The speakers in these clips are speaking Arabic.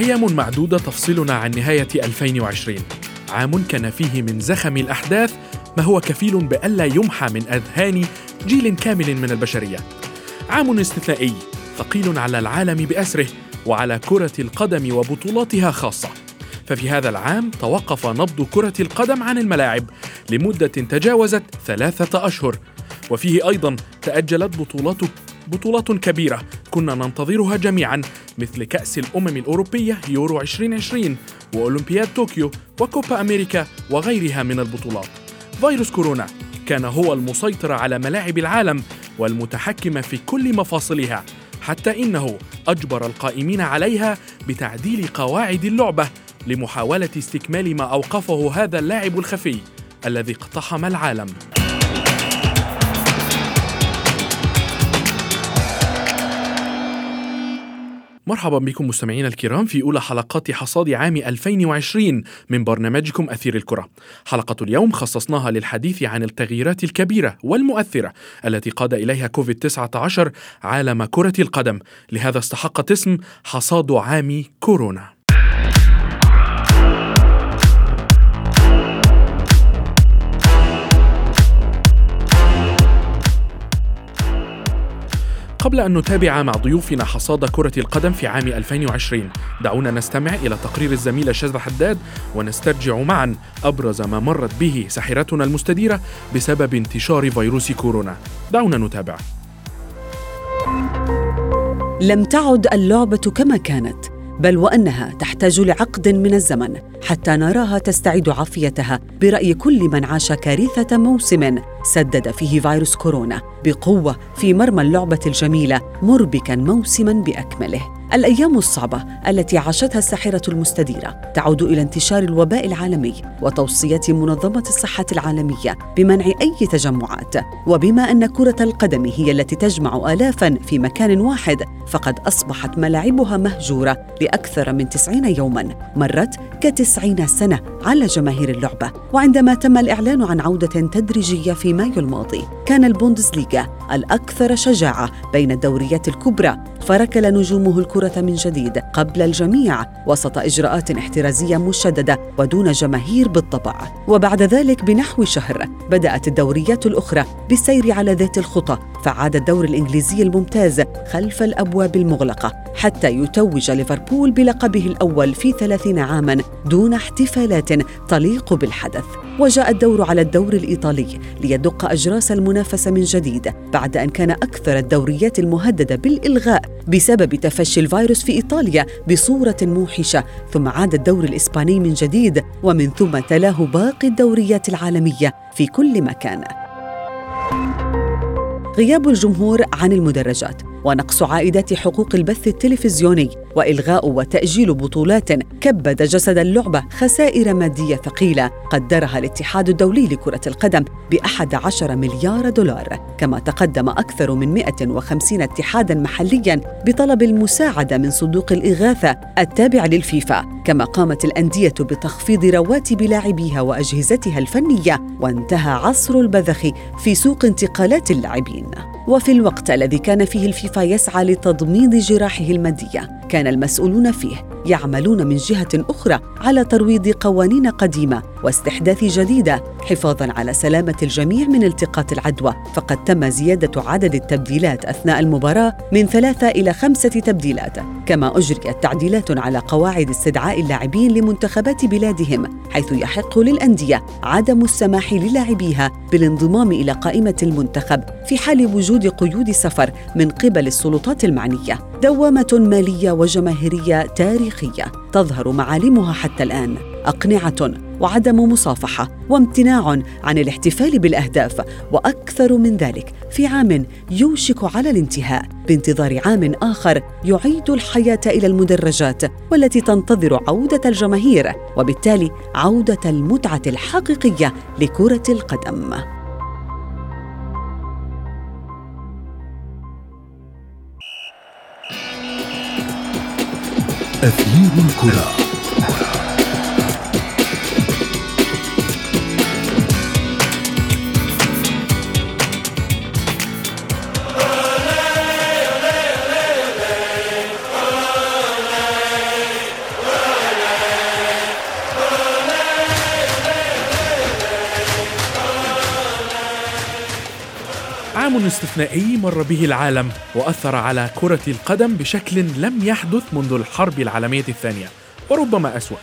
أيام معدودة تفصلنا عن نهاية 2020 عام كان فيه من زخم الأحداث ما هو كفيل بألا يمحى من أذهان جيل كامل من البشرية. عام استثنائي ثقيل على العالم بأسره وعلى كرة القدم وبطولاتها خاصة. ففي هذا العام توقف نبض كرة القدم عن الملاعب لمدة تجاوزت ثلاثة أشهر. وفيه أيضا تأجلت بطولات بطولات كبيرة كنا ننتظرها جميعا مثل كأس الأمم الأوروبية يورو 2020 وأولمبياد طوكيو وكوبا أمريكا وغيرها من البطولات. فيروس كورونا كان هو المسيطر على ملاعب العالم والمتحكم في كل مفاصلها حتى إنه أجبر القائمين عليها بتعديل قواعد اللعبة لمحاولة استكمال ما أوقفه هذا اللاعب الخفي الذي اقتحم العالم. مرحبا بكم مستمعينا الكرام في أولى حلقات حصاد عام 2020 من برنامجكم أثير الكرة. حلقة اليوم خصصناها للحديث عن التغييرات الكبيرة والمؤثرة التي قاد إليها كوفيد 19 عالم كرة القدم، لهذا استحقت اسم حصاد عام كورونا. قبل أن نتابع مع ضيوفنا حصاد كرة القدم في عام 2020 دعونا نستمع إلى تقرير الزميلة شاذة حداد ونسترجع معا أبرز ما مرت به ساحرتنا المستديرة بسبب انتشار فيروس كورونا. دعونا نتابع. لم تعد اللعبة كما كانت. بل وأنها تحتاج لعقد من الزمن حتى نراها تستعيد عافيتها برأي كل من عاش كارثة موسم سدد فيه فيروس كورونا بقوة في مرمى اللعبة الجميلة مربكا موسما بأكمله. الأيام الصعبة التي عاشتها الساحرة المستديرة تعود إلى انتشار الوباء العالمي وتوصية منظمة الصحة العالمية بمنع أي تجمعات وبما أن كرة القدم هي التي تجمع الافا في مكان واحد فقد أصبحت ملاعبها مهجورة لأكثر من تسعين يوما مرت كتسعين سنة على جماهير اللعبة وعندما تم الإعلان عن عودة تدريجية في مايو الماضي. كان البوندسليغا الأكثر شجاعة بين الدوريات الكبرى فركل نجومه الكرة من جديد قبل الجميع وسط إجراءات احترازية مشددة ودون جماهير بالطبع. وبعد ذلك بنحو شهر بدأت الدوريات الأخرى بالسير على ذات الخطى فعاد الدور الإنجليزي الممتاز خلف الأبواب المغلقة حتى يتوج ليفربول بلقبه الأول في ثلاثين عاما دون احتفالات تليق بالحدث. وجاء الدور على الدور الإيطالي ليدق أجراس المنافسة من جديد بعد أن كان أكثر الدوريات المهددة بالإلغاء بسبب تفشي الفيروس في إيطاليا بصورة موحشة. ثم عاد الدور الإسباني من جديد ومن ثم تلاه باقي الدوريات العالمية في كل مكان. غياب الجمهور عن المدرجات ونقص عائدات حقوق البث التلفزيوني. وإلغاء وتأجيل بطولات كبد جسد اللعبه خسائر مادية ثقيلة قدرها الاتحاد الدولي لكرة القدم ب 11 مليار دولار كما تقدم أكثر من 150 اتحادا محليا بطلب المساعدة من صندوق الإغاثة التابع للفيفا كما قامت الأندية بتخفيض رواتب لاعبيها وأجهزتها الفنية وانتهى عصر البذخ في سوق انتقالات اللاعبين. وفي الوقت الذي كان فيه الفيفا يسعى لتضميد جراحه المادية كان المسؤولون فيه يعملون من جهة أخرى على ترويض قوانين قديمة واستحداث جديدة حفاظا على سلامة الجميع من التقاط العدوى. فقد تم زيادة عدد التبديلات أثناء المباراة من ثلاثة إلى خمسة تبديلات كما أجريت تعديلات على قواعد استدعاء اللاعبين لمنتخبات بلادهم حيث يحق للأندية عدم السماح للاعبيها بالانضمام إلى قائمة المنتخب في حال وجود قيود سفر من قبل السلطات المعنية. دوامة مالية وجماهيرية تاريخية تظهر معالمها حتى الآن. أقنعة وعدم مصافحة وامتناع عن الاحتفال بالأهداف وأكثر من ذلك في عام يوشك على الانتهاء. بانتظار عام آخر يعيد الحياة إلى المدرجات والتي تنتظر عودة الجماهير وبالتالي عودة المتعة الحقيقية لكرة القدم. أثير الكرة. استثنائي مر به العالم وأثر على كرة القدم بشكل لم يحدث منذ الحرب العالمية الثانية وربما أسوأ.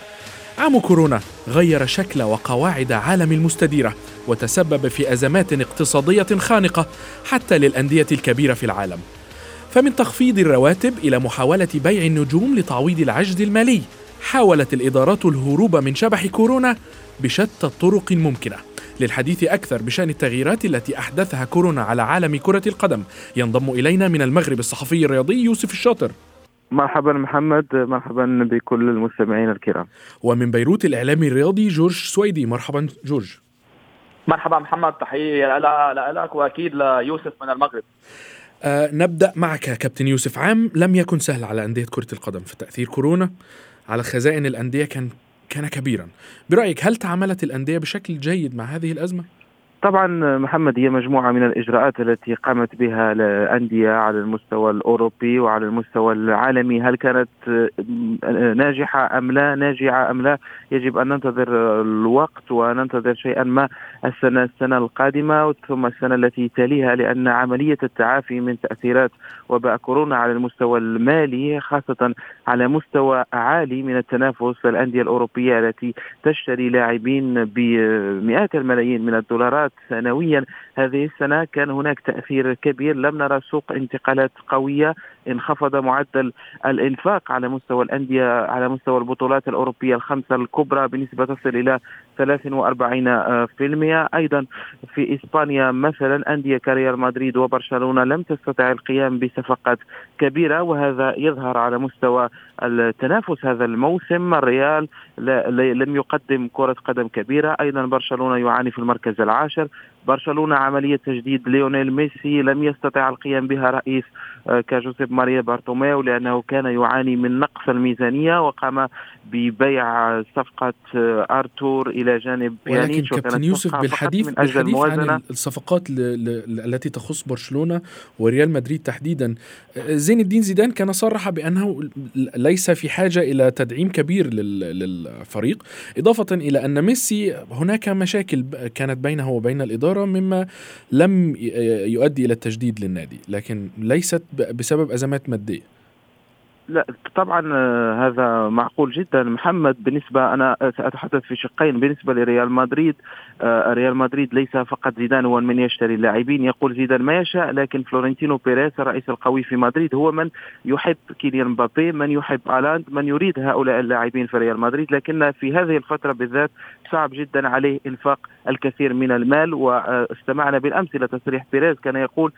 عام كورونا غير شكل وقواعد عالم المستديرة وتسبب في أزمات اقتصادية خانقة حتى للأندية الكبيرة في العالم. فمن تخفيض الرواتب إلى محاولة بيع النجوم لتعويض العجز المالي حاولت الإدارات الهروب من شبح كورونا بشتى الطرق الممكنة. للحديث أكثر بشأن التغييرات التي أحدثها كورونا على عالم كرة القدم. ينضم إلينا من المغرب الصحفي الرياضي يوسف الشاطر. مرحبا محمد مرحبا بكل المستمعين الكرام. ومن بيروت الإعلامي الرياضي جورج سويدي. مرحبا جورج. مرحبا محمد تحية لك وأكيد ليوسف من المغرب. آه نبدأ معك كابتن يوسف. عام لم يكن سهل على أندية كرة القدم في تأثير كورونا. على خزائن الأندية كان كان كبيرا. برأيك هل تعاملت الأندية بشكل جيد مع هذه الأزمة؟ طبعا محمد هي مجموعة من الإجراءات التي قامت بها الأندية على المستوى الأوروبي وعلى المستوى العالمي. هل كانت ناجحة أم لا؟ ناجعة أم لا؟ يجب أن ننتظر الوقت وننتظر شيئا ما. السنة السنة القادمة ثم السنة التي تليها لأن عملية التعافي من تأثيرات وباء كورونا على المستوى المالي خاصة على مستوى عالي من التنافس الأندية الأوروبية التي تشتري لاعبين بمئات الملايين من الدولارات سنويا. هذه السنة كان هناك تأثير كبير. لم نرى سوق انتقالات قوية. انخفض معدل الإنفاق على مستوى الأندية على مستوى البطولات الأوروبية الخمسة الكبرى بنسبة تصل إلى 43% أيضا في إسبانيا مثلا أندية كريال مدريد وبرشلونة لم تستطع القيام بصفقات كبيرة وهذا يظهر على مستوى التنافس هذا الموسم. الريال لم يقدم كرة قدم كبيرة. أيضا برشلونة يعاني في المركز العاشر. برشلونة عملية تجديد ليونيل ميسي لم يستطع القيام بها رئيس آه، كجوزيف ماريا بارتوميو لأنه كان يعاني من نقص الميزانية وقام ببيع صفقة آه، أرتور إلى جانب ولكن كابتن يوسف بالحديث, من أجل بالحديث عن الصفقات التي تخص برشلونة وريال مدريد تحديدا. آه، زين الدين زيدان كان صرح بأنه ليس في حاجة إلى تدعيم كبير للفريق إضافة إلى أن ميسي هناك مشاكل كانت بينه وبين الإدارة. مما لم يؤدي إلى التجديد للنادي لكن ليست بسبب أزمات مادية. لا طبعا آه، هذا معقول جدا. محمد بالنسبة أنا ساتحدث في شقين. بالنسبة لريال مدريد آه، ريال مدريد ليس فقط زيدان هو من يشتري اللاعبين يقول زيدان ما يشاء لكن فلورنتينو بيريز الرئيس القوي في مدريد هو من يحب كيليان مبابي من يحب هالاند من يريد هؤلاء اللاعبين في ريال مدريد. لكن في هذه الفترة بالذات صعب جدا عليه إنفاق الكثير من المال واستمعنا بالأمس إلى تصريح بيريز كان يقول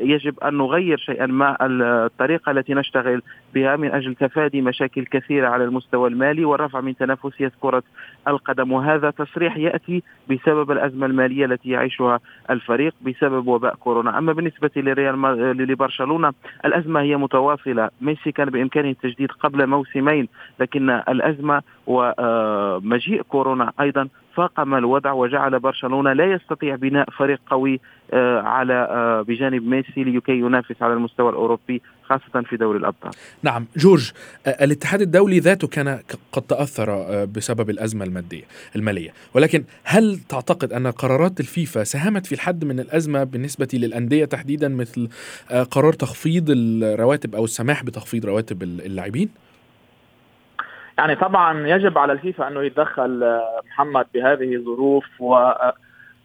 يجب أن نغير شيئا ما الطريقة التي نشتغل بها من أجل تفادي مشاكل كثيرة على المستوى المالي والرفع من تنافسيه كره القدم. وهذا تصريح يأتي بسبب الأزمة المالية التي يعيشها الفريق بسبب وباء كورونا، أما بالنسبة لريال لبرشلونة الأزمة هي متواصلة، ميسي كان بإمكانه التجديد قبل موسمين لكن الأزمة ومجيء كورونا أيضا فاقم الوضع وجعل برشلونة لا يستطيع بناء فريق قوي آه، على آه، بجانب ميسي لكي ينافس على المستوى الأوروبي خاصة في دوري الأبطال. نعم جورج آه، الاتحاد الدولي ذاته كان قد تأثر بسبب الأزمة المادية المالية ولكن هل تعتقد أن قرارات الفيفا ساهمت في الحد من الأزمة بالنسبة للأندية تحديدا مثل قرار تخفيض الرواتب أو السماح بتخفيض رواتب اللاعبين؟ يعني طبعا يجب على الفيفا أنه يتدخل محمد بهذه الظروف و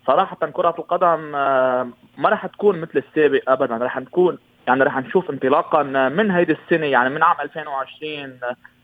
صراحة كرة القدم آه، ما راح تكون مثل السابق ابدا راح نكون يعني راح نشوف انطلاقا من هيدي السنة يعني من عام 2020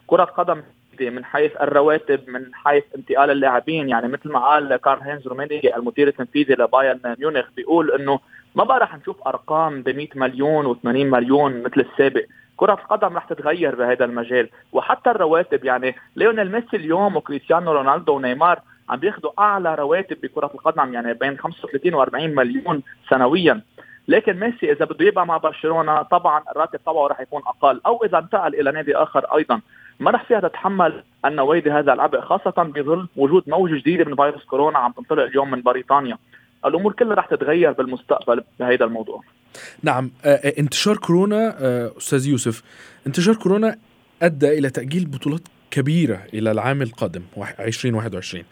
كرة قدم من حيث الرواتب من حيث انتقال اللاعبين يعني مثل ما قال كارل هينز رومينيجي المدير التنفيذي لبايرن ميونخ بيقول إنه ما بقى رح نشوف أرقام ب 100 مليون و80 مليون مثل السابق. كرة القدم رح تتغير بهذا المجال. وحتى الرواتب يعني ليونيل ميسي اليوم وكريستيانو رونالدو ونيمار عم بياخذوا أعلى رواتب بكرة القدم يعني بين 35 و40 مليون سنويا. لكن ميسي إذا بده يبقى مع برشلونة طبعا الراتب تبعه رح يكون أقل. أو إذا انتقل إلى نادي آخر أيضا. ما رح فيها تتحمل النوادي هذا العبء خاصة بظل وجود موجه جديده من فيروس كورونا عم تنطلق اليوم من بريطانيا. الأمور كلها رح تتغير بالمستقبل بهذا الموضوع. نعم آه، آه، انتشار كورونا آه، أستاذ يوسف انتشار كورونا أدى إلى تأجيل بطولات كبيرة إلى العام القادم 2021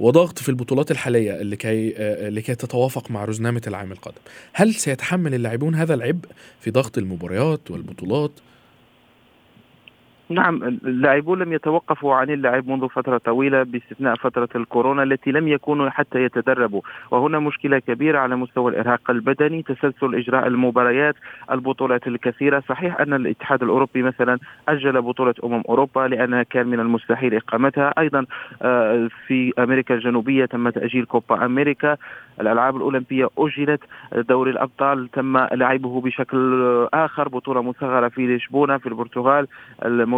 وضغط في البطولات الحالية لكي لكي تتوافق مع رزنامة العام القادم. هل سيتحمل اللاعبون هذا العبء في ضغط المباريات والبطولات؟ نعم اللاعبون لم يتوقفوا عن اللعب منذ فترة طويلة باستثناء فترة الكورونا التي لم يكونوا حتى يتدربوا. وهنا مشكلة كبيرة على مستوى الإرهاق البدني تسلسل إجراء المباريات البطولات الكثيرة. صحيح أن الاتحاد الأوروبي مثلا أجل بطولة أمم أوروبا لأنها كان من المستحيل إقامتها. أيضا آه، في أمريكا الجنوبية تم تأجيل كوبا أمريكا. الألعاب الأولمبية أجلت. دوري الأبطال تم لعبه بشكل آخر بطولة مصغرة في لشبونة في البرتغال.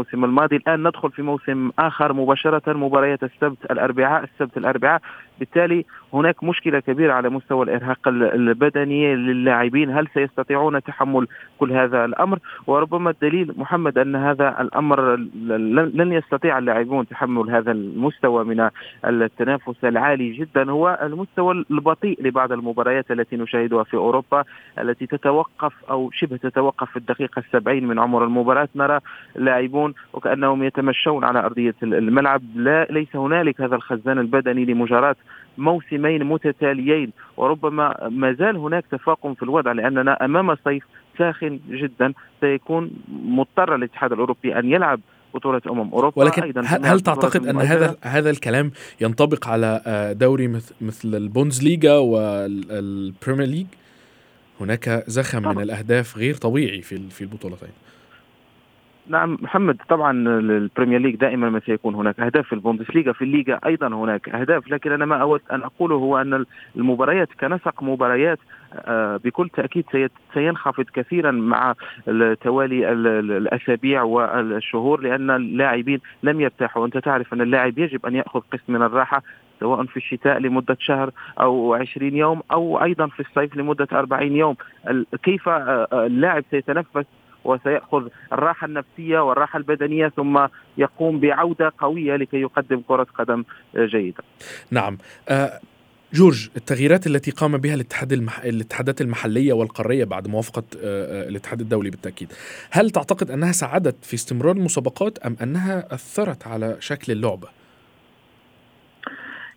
الموسم الماضي. الآن ندخل في موسم آخر مباشرة مباريات السبت الأربعاء السبت الأربعاء. بالتالي هناك مشكلة كبيرة على مستوى الإرهاق البدني للاعبين. هل سيستطيعون تحمل كل هذا الأمر؟ وربما الدليل محمد أن هذا الأمر لن يستطيع اللاعبون تحمل هذا المستوى من التنافس العالي جدا. هو المستوى البطيء لبعض المباريات التي نشاهدها في أوروبا التي تتوقف أو شبه تتوقف في الدقيقة السبعين من عمر المباراة. نرى لاعبون وكأنهم يتمشون على أرضية الملعب. لا ليس هنالك هذا الخزان البدني لمجاراة موسمين متتاليين وربما ما زال هناك تفاقم في الوضع لأننا أمام صيف ساخن جدا سيكون مضطر الاتحاد الأوروبي أن يلعب بطولة أمم أوروبا. ولكن أيضا هل, هل تعتقد أن هذا هذا الكلام ينطبق على آه، دوري مثل البوندسليغا وال Premier League؟ هناك زخم من الأهداف غير طبيعي في في البطولتين. نعم محمد طبعا ال Premier League دائما ما سيكون هناك أهداف في البوندسليغا في الليغا أيضا هناك أهداف لكن أنا ما أود أن أقوله هو أن المباريات كنسق مباريات آه، بكل تأكيد سينخفض كثيرا مع توالي الأسابيع والشهور لأن اللاعبين لم يرتاحوا. أنت تعرف أن اللاعب يجب أن يأخذ قسم من الراحة سواء في الشتاء لمدة شهر أو 20 يوم أو أيضا في الصيف لمدة 40 يوم. كيف آه، آه، اللاعب سيتنفس وسيأخذ الراحة النفسية والراحة البدنية ثم يقوم بعودة قوية لكي يقدم كرة قدم جيدة نعم أه جورج التغييرات التي قام بها الاتحاد المح... الاتحادات المحلية والقارية بعد موافقة آه، الاتحاد الدولي بالتأكيد هل تعتقد أنها ساعدت في استمرار المسابقات أم أنها أثرت على شكل اللعبة؟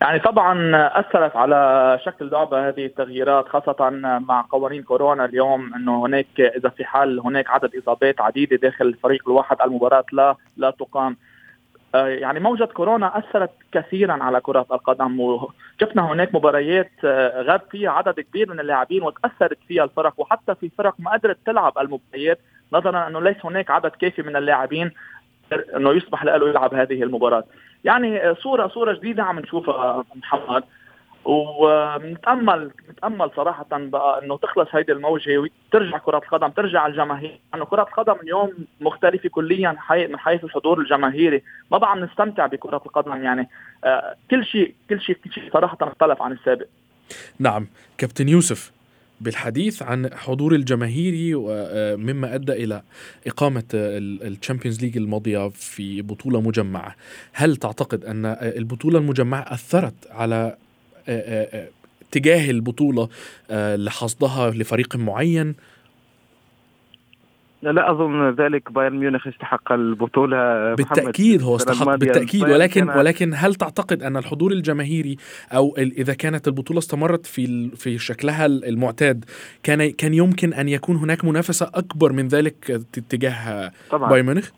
يعني طبعا أثرت على شكل اللعبه هذه التغييرات خاصة مع قوانين كورونا اليوم إنه هناك إذا في حال هناك عدد إصابات عديدة داخل الفريق الواحد المباراة لا لا تقام. آه، يعني موجة كورونا أثرت كثيرا على كرة القدم وشفنا هناك مباريات آه، غاب فيها عدد كبير من اللاعبين وتأثرت فيها الفرق وحتى في فرق ما قدرت تلعب المباريات نظرا أنه ليس هناك عدد كافي من اللاعبين إنه يسمح له يلعب هذه المباراة. يعني صوره صورة جديدة عم نشوفها محمد. ونتامل نتامل صراحة بقى إنه تخلص هيدي الموجة وترجع كرة القدم ترجع الجماهير. لأنه كرة القدم اليوم مختلفة كليا من حيث الحضور الجماهيري. ما بقى عم نستمتع بكرة القدم يعني. آه كل شيء كل شيء كل شيء صراحة مختلف عن السابق. نعم. كابتن يوسف. بالحديث عن حضور الجماهيري مما أدى إلى إقامة ال Champions League الماضية في بطولة مجمعة، هل تعتقد أن البطولة المجمعة أثرت على اتجاه البطولة لحصدها لفريق معين؟ لا أظن ذلك. بايرن ميونخ استحق البطولة بالتأكيد هو استحق بالتأكيد. ولكن ولكن هل تعتقد أن الحضور الجماهيري أو إذا كانت البطولة استمرت في في شكلها المعتاد كان كان يمكن أن يكون هناك منافسة أكبر من ذلك تجاه بايرن ميونخ؟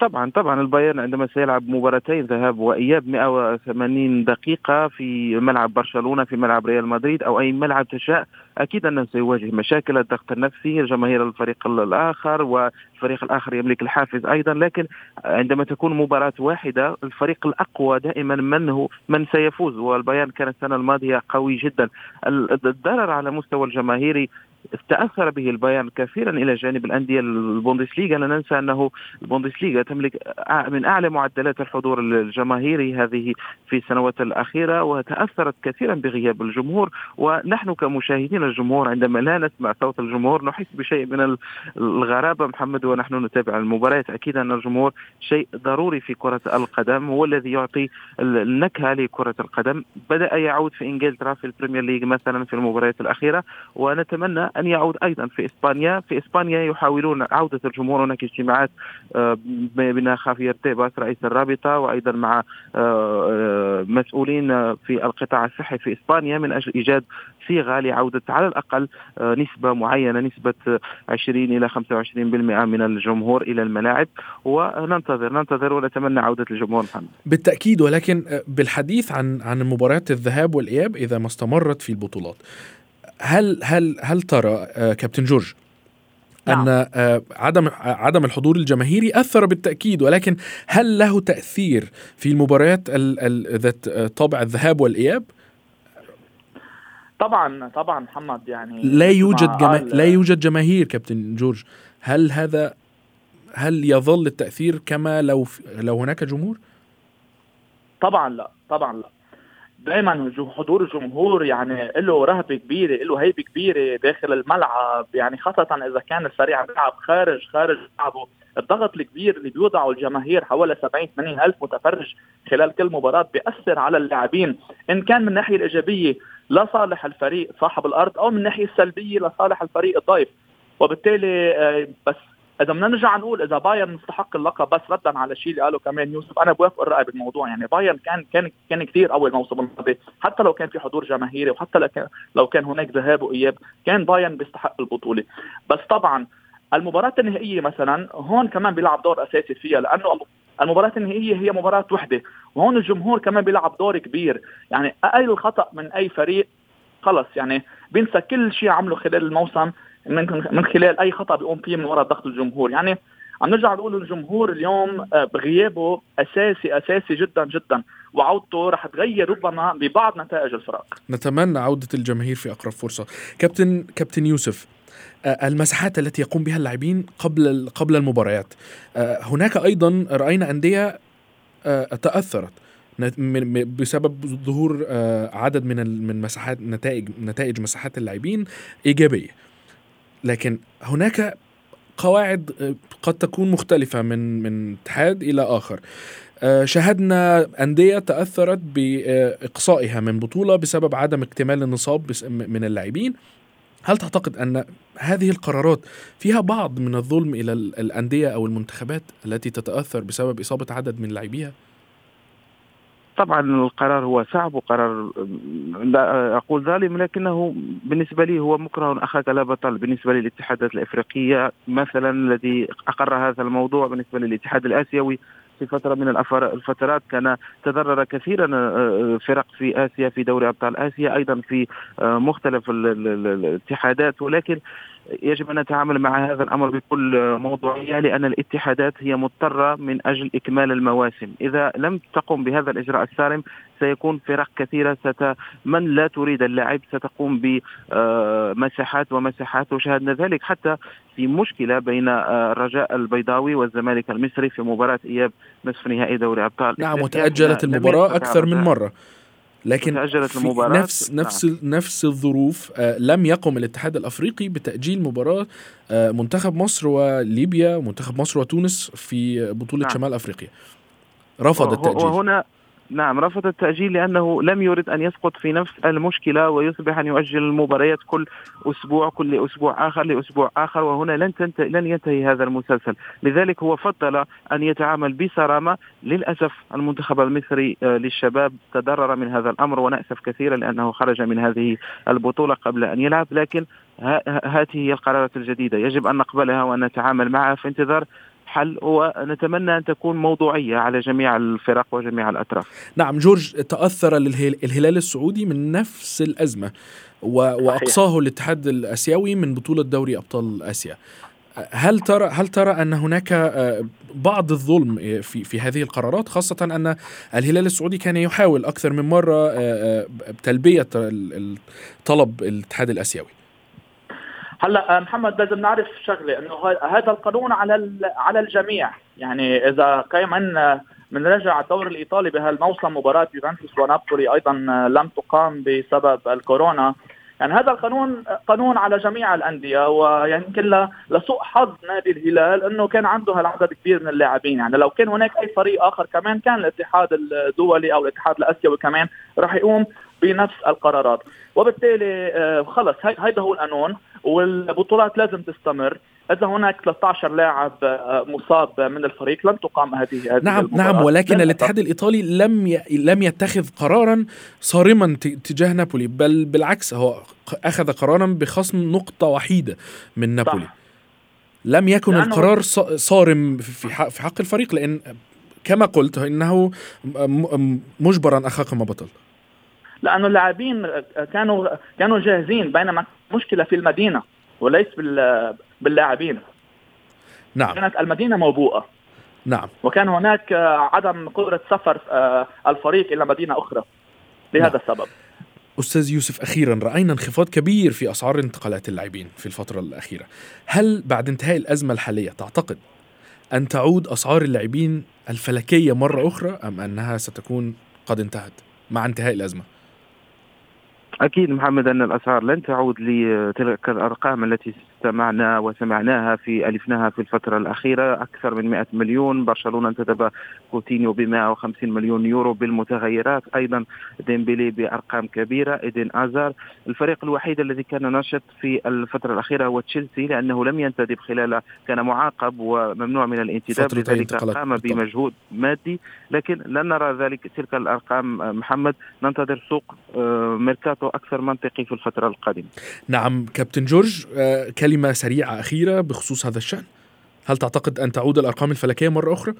طبعا طبعا البايرن عندما سيلعب مباراتين ذهاب وإياب 180 دقيقة في ملعب برشلونة في ملعب ريال مدريد أو أي ملعب تشاء. أكيد أنه سيواجه مشاكل الضغط النفسي جماهير الفريق الآخر والفريق الآخر يملك الحافز أيضا. لكن عندما تكون مباراة واحدة الفريق الأقوى دائما من هو؟ من سيفوز؟ والبيان كان السنة الماضية قوي جدا. الضرر على مستوى الجماهيري تأثر به البيان كثيرا إلى جانب الأندية البوندسليغا. لا ننسى أنه البوندسليغا تملك من أعلى معدلات الحضور الجماهيري هذه في السنوات الأخيرة وتأثرت كثيرا بغياب الجمهور. ونحن كمشاهدين الجمهور عندما لا نسمع صوت الجمهور نحس بشيء من الغرابة. محمد ونحن نتابع المباريات أكيد أن الجمهور شيء ضروري في كرة القدم. هو الذي يعطي النكهة لكرة القدم. بدأ يعود في انجلترا في البريمير ليج مثلا في المباريات الأخيرة. ونتمنى أن يعود أيضا في إسبانيا. في إسبانيا يحاولون عودة الجمهور. هناك اجتماعات آه، بين خافير تيباس رئيس الرابطة وأيضا مع آه، آه، مسؤولين في القطاع الصحي في إسبانيا من أجل إيجاد صيغة لعودة على الأقل نسبة معينة نسبة 20 إلى 25% من الجمهور إلى الملاعب. وننتظر ننتظر ونتمنى عودة الجمهور محمد. بالتأكيد ولكن بالحديث عن عن مباريات الذهاب والإياب إذا ما استمرت في البطولات. هل هل هل ترى آه، كابتن جورج نعم. أن آه، عدم عدم الحضور الجماهيري أثر بالتأكيد ولكن هل له تأثير في المباريات ذات آه، طابع الذهاب والإياب؟ طبعا طبعا محمد يعني لا يوجد جما... لا يوجد جماهير كابتن جورج هل هذا هل يظل التأثير كما لو لو هناك جمهور؟ طبعا لا طبعا لا دائما حضور الجمهور يعني له رهبة كبيرة له هيبة كبيرة داخل الملعب. يعني خاصة إذا كان الفريق عم يلعب خارج خارج ملعبه. الضغط الكبير اللي بيوضعه الجماهير حوالي 70 80 ألف متفرج خلال كل مباراة بيأثر على اللاعبين. إن كان من الناحية الإيجابية لصالح الفريق صاحب الأرض أو من الناحية السلبية لصالح الفريق الضيف. وبالتالي آه، بس إذا بدنا نرجع نقول إذا بايرن مستحق اللقب بس ردا على الشيء اللي قاله كمان يوسف أنا بوافق الرأي بالموضوع يعني بايرن كان كان كان كثير اول موسم الماضي. حتى لو كان في حضور جماهيري وحتى لو كان هناك ذهاب وإياب كان بايرن بيستحق البطولة. بس طبعا المباراة النهائية مثلا هون كمان بيلعب دور أساسي فيها لأنه المباراة النهائية هي مباراة وحدة. وهون الجمهور كمان بيلعب دور كبير. يعني أقل خطأ من أي فريق خلص يعني بينسى كل شيء عمله خلال الموسم. من من خلال أي خطأ بيقوم من وراء ضغط الجمهور. يعني عم نرجع نقول الجمهور اليوم آه، بغيابه أساسي أساسي جدا جدا. وعودته رح تغير ربما ببعض نتائج الفرق. نتمنى عودة الجماهير في أقرب فرصة. كابتن كابتن يوسف آه، المساحات التي يقوم بها اللاعبين قبل قبل المباريات آه، هناك أيضا رأينا أندية تأثرت بسبب ظهور عدد من من مساحات نتائج نتائج مساحات اللاعبين إيجابية. لكن هناك قواعد آه، قد تكون مختلفة من من اتحاد إلى آخر آه، شاهدنا أندية تأثرت بإقصائها من بطولة بسبب عدم اكتمال النصاب من اللاعبين هل تعتقد أن هذه القرارات فيها بعض من الظلم إلى الأندية أو المنتخبات التي تتأثر بسبب إصابة عدد من لاعبيها؟ طبعا القرار هو صعب وقرار لا أقول ظالم لكنه بالنسبة لي هو مكره اخاك لا بطل. بالنسبة للاتحادات الأفريقية مثلا الذي أقر هذا الموضوع بالنسبة للاتحاد الآسيوي في فترة من الفترات كان تضرر كثيرا فرق في آسيا في دوري أبطال آسيا أيضا في مختلف الاتحادات. ولكن يجب أن نتعامل مع هذا الأمر بكل موضوعية لأن الاتحادات هي مضطرة من أجل إكمال المواسم، إذا لم تقم بهذا الإجراء السالم سيكون فرق كثيرة. ست من لا تريد اللعب ستقوم بمساحات ومساحات وشاهدنا ذلك حتى في مشكلة بين الرجاء البيضاوي والزمالك المصري في مباراة إياب نصف نهائي دوري أبطال. نعم وتأجلت المباراة أكثر من مرة. لكن تأجلت المباراة نفس نفس نعم. نفس الظروف آه لم يقم الاتحاد الأفريقي بتأجيل مباراة آه منتخب مصر وليبيا ومنتخب مصر وتونس في بطولة نعم. شمال أفريقيا رفض التأجيل وهنا نعم رفض التأجيل لأنه لم يرد أن يسقط في نفس المشكلة ويصبح أن يؤجل المباريات كل أسبوع كل أسبوع آخر لأسبوع آخر وهنا لن تنتهي لن ينتهي هذا المسلسل. لذلك هو فضل أن يتعامل بصرامة. للأسف المنتخب المصري آه، للشباب تضرر من هذا الأمر ونأسف كثيرا لأنه خرج من هذه البطولة قبل أن يلعب. لكن هذه هي القرارات الجديدة. يجب أن نقبلها وأن نتعامل معها في انتظار حل ونتمنى أن تكون موضوعية على جميع الفرق وجميع الأطراف. نعم جورج تأثر الهلال السعودي من نفس الأزمة وأقصاه الاتحاد الآسيوي من بطولة دوري أبطال آسيا. هل ترى هل ترى أن هناك آه، بعض الظلم في في هذه القرارات؟ خاصة أن الهلال السعودي كان يحاول أكثر من مرة آه، آه، تلبية طلب الاتحاد الآسيوي. هلا آه، محمد لازم نعرف شغلة إنه هذا القانون على على الجميع. يعني إذا كمان بنرجع الدور الإيطالي بهالموسم مباراة يوفنتوس ونابولي أيضا لم تقام بسبب الكورونا. يعني هذا القانون قانون على جميع الأندية ويمكن لسوء حظ نادي الهلال إنه كان عنده هالعدد كبير من اللاعبين. يعني لو كان هناك أي فريق آخر كمان كان الاتحاد الدولي أو الاتحاد الأسيوي كمان راح يقوم بنفس القرارات. وبالتالي آه، خلص هيدا هو القانون والبطولات لازم تستمر. إذا هناك 13 لاعب آه، مصاب من الفريق لن تقام هذه هذه نعم نعم ولكن الاتحاد الإيطالي لم ي... لم يتخذ قرارا صارما تجاه نابولي بل بالعكس هو أخذ قرارا بخصم نقطة وحيدة من نابولي. صح. لم يكن القرار صارم في حق في حق الفريق لأن كما قلت انه مجبرا اخاك ما بطل. لأنه اللاعبين كانوا كانوا جاهزين بينما مشكله في المدينة وليس باللاعبين. نعم. كانت المدينة موبوءة. نعم. وكان هناك عدم قدرة سفر آه، الفريق إلى مدينة أخرى. لهذا نعم. السبب. أستاذ يوسف أخيرا رأينا انخفاض كبير في أسعار انتقالات اللاعبين في الفترة الأخيرة. هل بعد انتهاء الأزمة الحالية تعتقد أن تعود أسعار اللاعبين الفلكية مرة أخرى أم أنها ستكون قد انتهت مع انتهاء الأزمة؟ أكيد محمد أن الأسعار لن تعود لتلك الأرقام التي استمعنا وسمعناها في ألفناها في الفترة الأخيرة. أكثر من 100 مليون. برشلونة انتدب كوتينيو ب 150 مليون يورو بالمتغيرات. أيضا ديمبلي بأرقام كبيرة. إيدين هازارد الفريق الوحيد الذي كان نشط في الفترة الأخيرة هو تشيلسي لأنه لم ينتدب خلال كان معاقب وممنوع من الانتداب. لذلك قام بمجهود مادي. لكن لن نرى ذلك تلك الأرقام. محمد ننتظر سوق آه، ميركاتو أكثر منطقي في الفترة القادمة نعم كابتن جورج آه، كلمة سريعة أخيرة بخصوص هذا الشأن هل تعتقد أن تعود الأرقام الفلكية مرة أخرى؟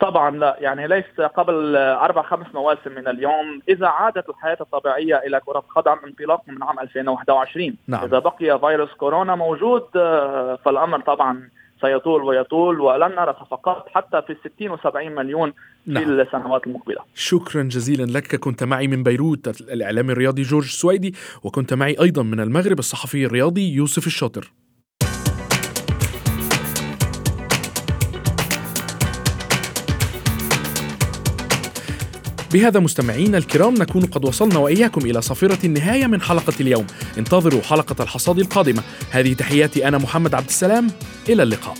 طبعا لا يعني ليس قبل أربع خمس مواسم من اليوم إذا عادت الحياة الطبيعية إلى كرة القدم انطلاقا من عام 2021 نعم. إذا بقي فيروس كورونا موجود آه، فالأمر طبعا سيطول ويطول ولن نرى صفقات حتى في 60 و70 مليون نعم. في السنوات المقبلة. شكرا جزيلا لك. كنت معي من بيروت الإعلامي الرياضي جورج سويدي وكنت معي أيضا من المغرب الصحفي الرياضي يوسف الشاطر. بهذا مستمعينا الكرام نكون قد وصلنا وإياكم إلى صافرة النهاية من حلقة اليوم. انتظروا حلقة الحصاد القادمة. هذه تحياتي أنا محمد عبد السلام. إلى اللقاء.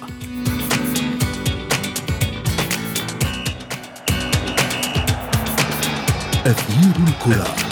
أثير الكرة.